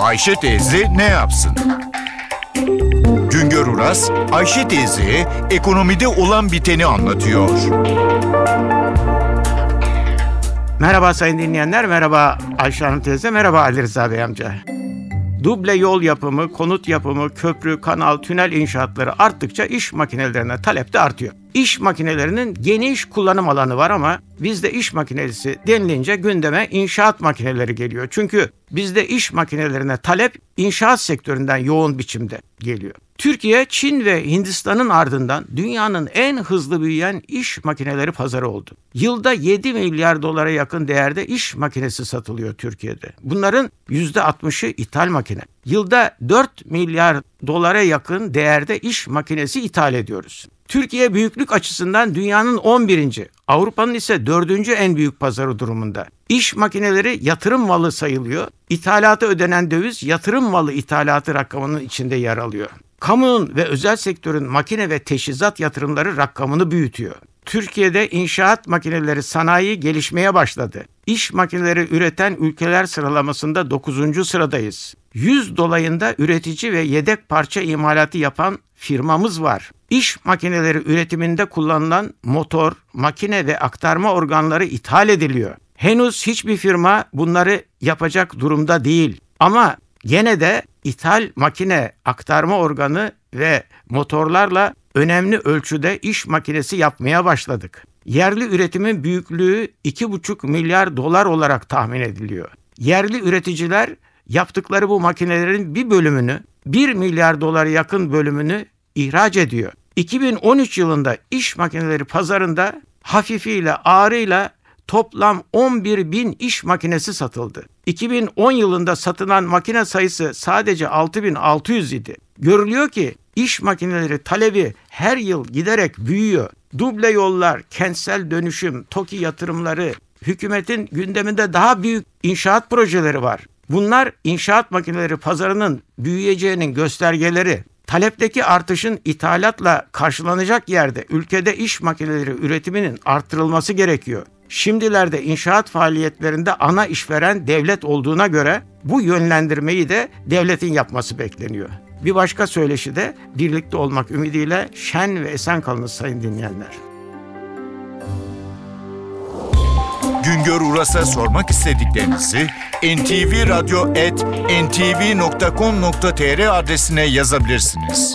Ayşe teyze ne yapsın? Güngör Uras, Ayşe teyze ekonomide olan biteni anlatıyor. Merhaba sayın dinleyenler, merhaba Ayşe Hanım teyze, merhaba Ali Rıza Bey amca. Duble yol yapımı, konut yapımı, köprü, kanal, tünel inşaatları arttıkça iş makinelerine talep de artıyor. İş makinelerinin geniş kullanım alanı var ama bizde iş makinesi denilince gündeme inşaat makineleri geliyor. Çünkü bizde iş makinelerine talep inşaat sektöründen yoğun biçimde geliyor. Türkiye, Çin ve Hindistan'ın ardından dünyanın en hızlı büyüyen iş makineleri pazarı oldu. Yılda 7 milyar dolara yakın değerde iş makinesi satılıyor Türkiye'de. Bunların %60'ı ithal makine. Yılda 4 milyar dolara yakın değerde iş makinesi ithal ediyoruz. Türkiye büyüklük açısından dünyanın 11. Avrupa'nın ise 4. en büyük pazarı durumunda. İş makineleri yatırım malı sayılıyor. İthalata ödenen döviz yatırım malı ithalatı rakamının içinde yer alıyor. Kamunun ve özel sektörün makine ve teçhizat yatırımları rakamını büyütüyor. Türkiye'de inşaat makineleri sanayi gelişmeye başladı. İş makineleri üreten ülkeler sıralamasında 9. sıradayız. 100 dolayında üretici ve yedek parça imalatı yapan firmamız var. İş makineleri üretiminde kullanılan motor, makine ve aktarma organları ithal ediliyor. Henüz hiçbir firma bunları yapacak durumda değil. Ama gene de ithal makine, aktarma organı ve motorlarla önemli ölçüde iş makinesi yapmaya başladık. Yerli üretimin büyüklüğü 2,5 milyar dolar olarak tahmin ediliyor. Yerli üreticiler yaptıkları bu makinelerin bir bölümünü 1 milyar dolara yakın bölümünü ihraç ediyor. 2013 yılında iş makineleri pazarında hafifiyle ağırıyla toplam 11 bin iş makinesi satıldı. 2010 yılında satılan makine sayısı sadece 6600 idi. Görülüyor ki iş makineleri talebi her yıl giderek büyüyor. Duble yollar, kentsel dönüşüm, TOKİ yatırımları, hükümetin gündeminde daha büyük inşaat projeleri var. Bunlar inşaat makineleri pazarının büyüyeceğinin göstergeleri. Talepteki artışın ithalatla karşılanacak yerde ülkede iş makineleri üretiminin arttırılması gerekiyor. Şimdilerde inşaat faaliyetlerinde ana işveren devlet olduğuna göre bu yönlendirmeyi de devletin yapması bekleniyor. Bir başka söyleşi de birlikte olmak ümidiyle şen ve esen kalınız sayın dinleyenler. Güngör Uras'a sormak istediklerinizi ntvradio.com.tr adresine yazabilirsiniz.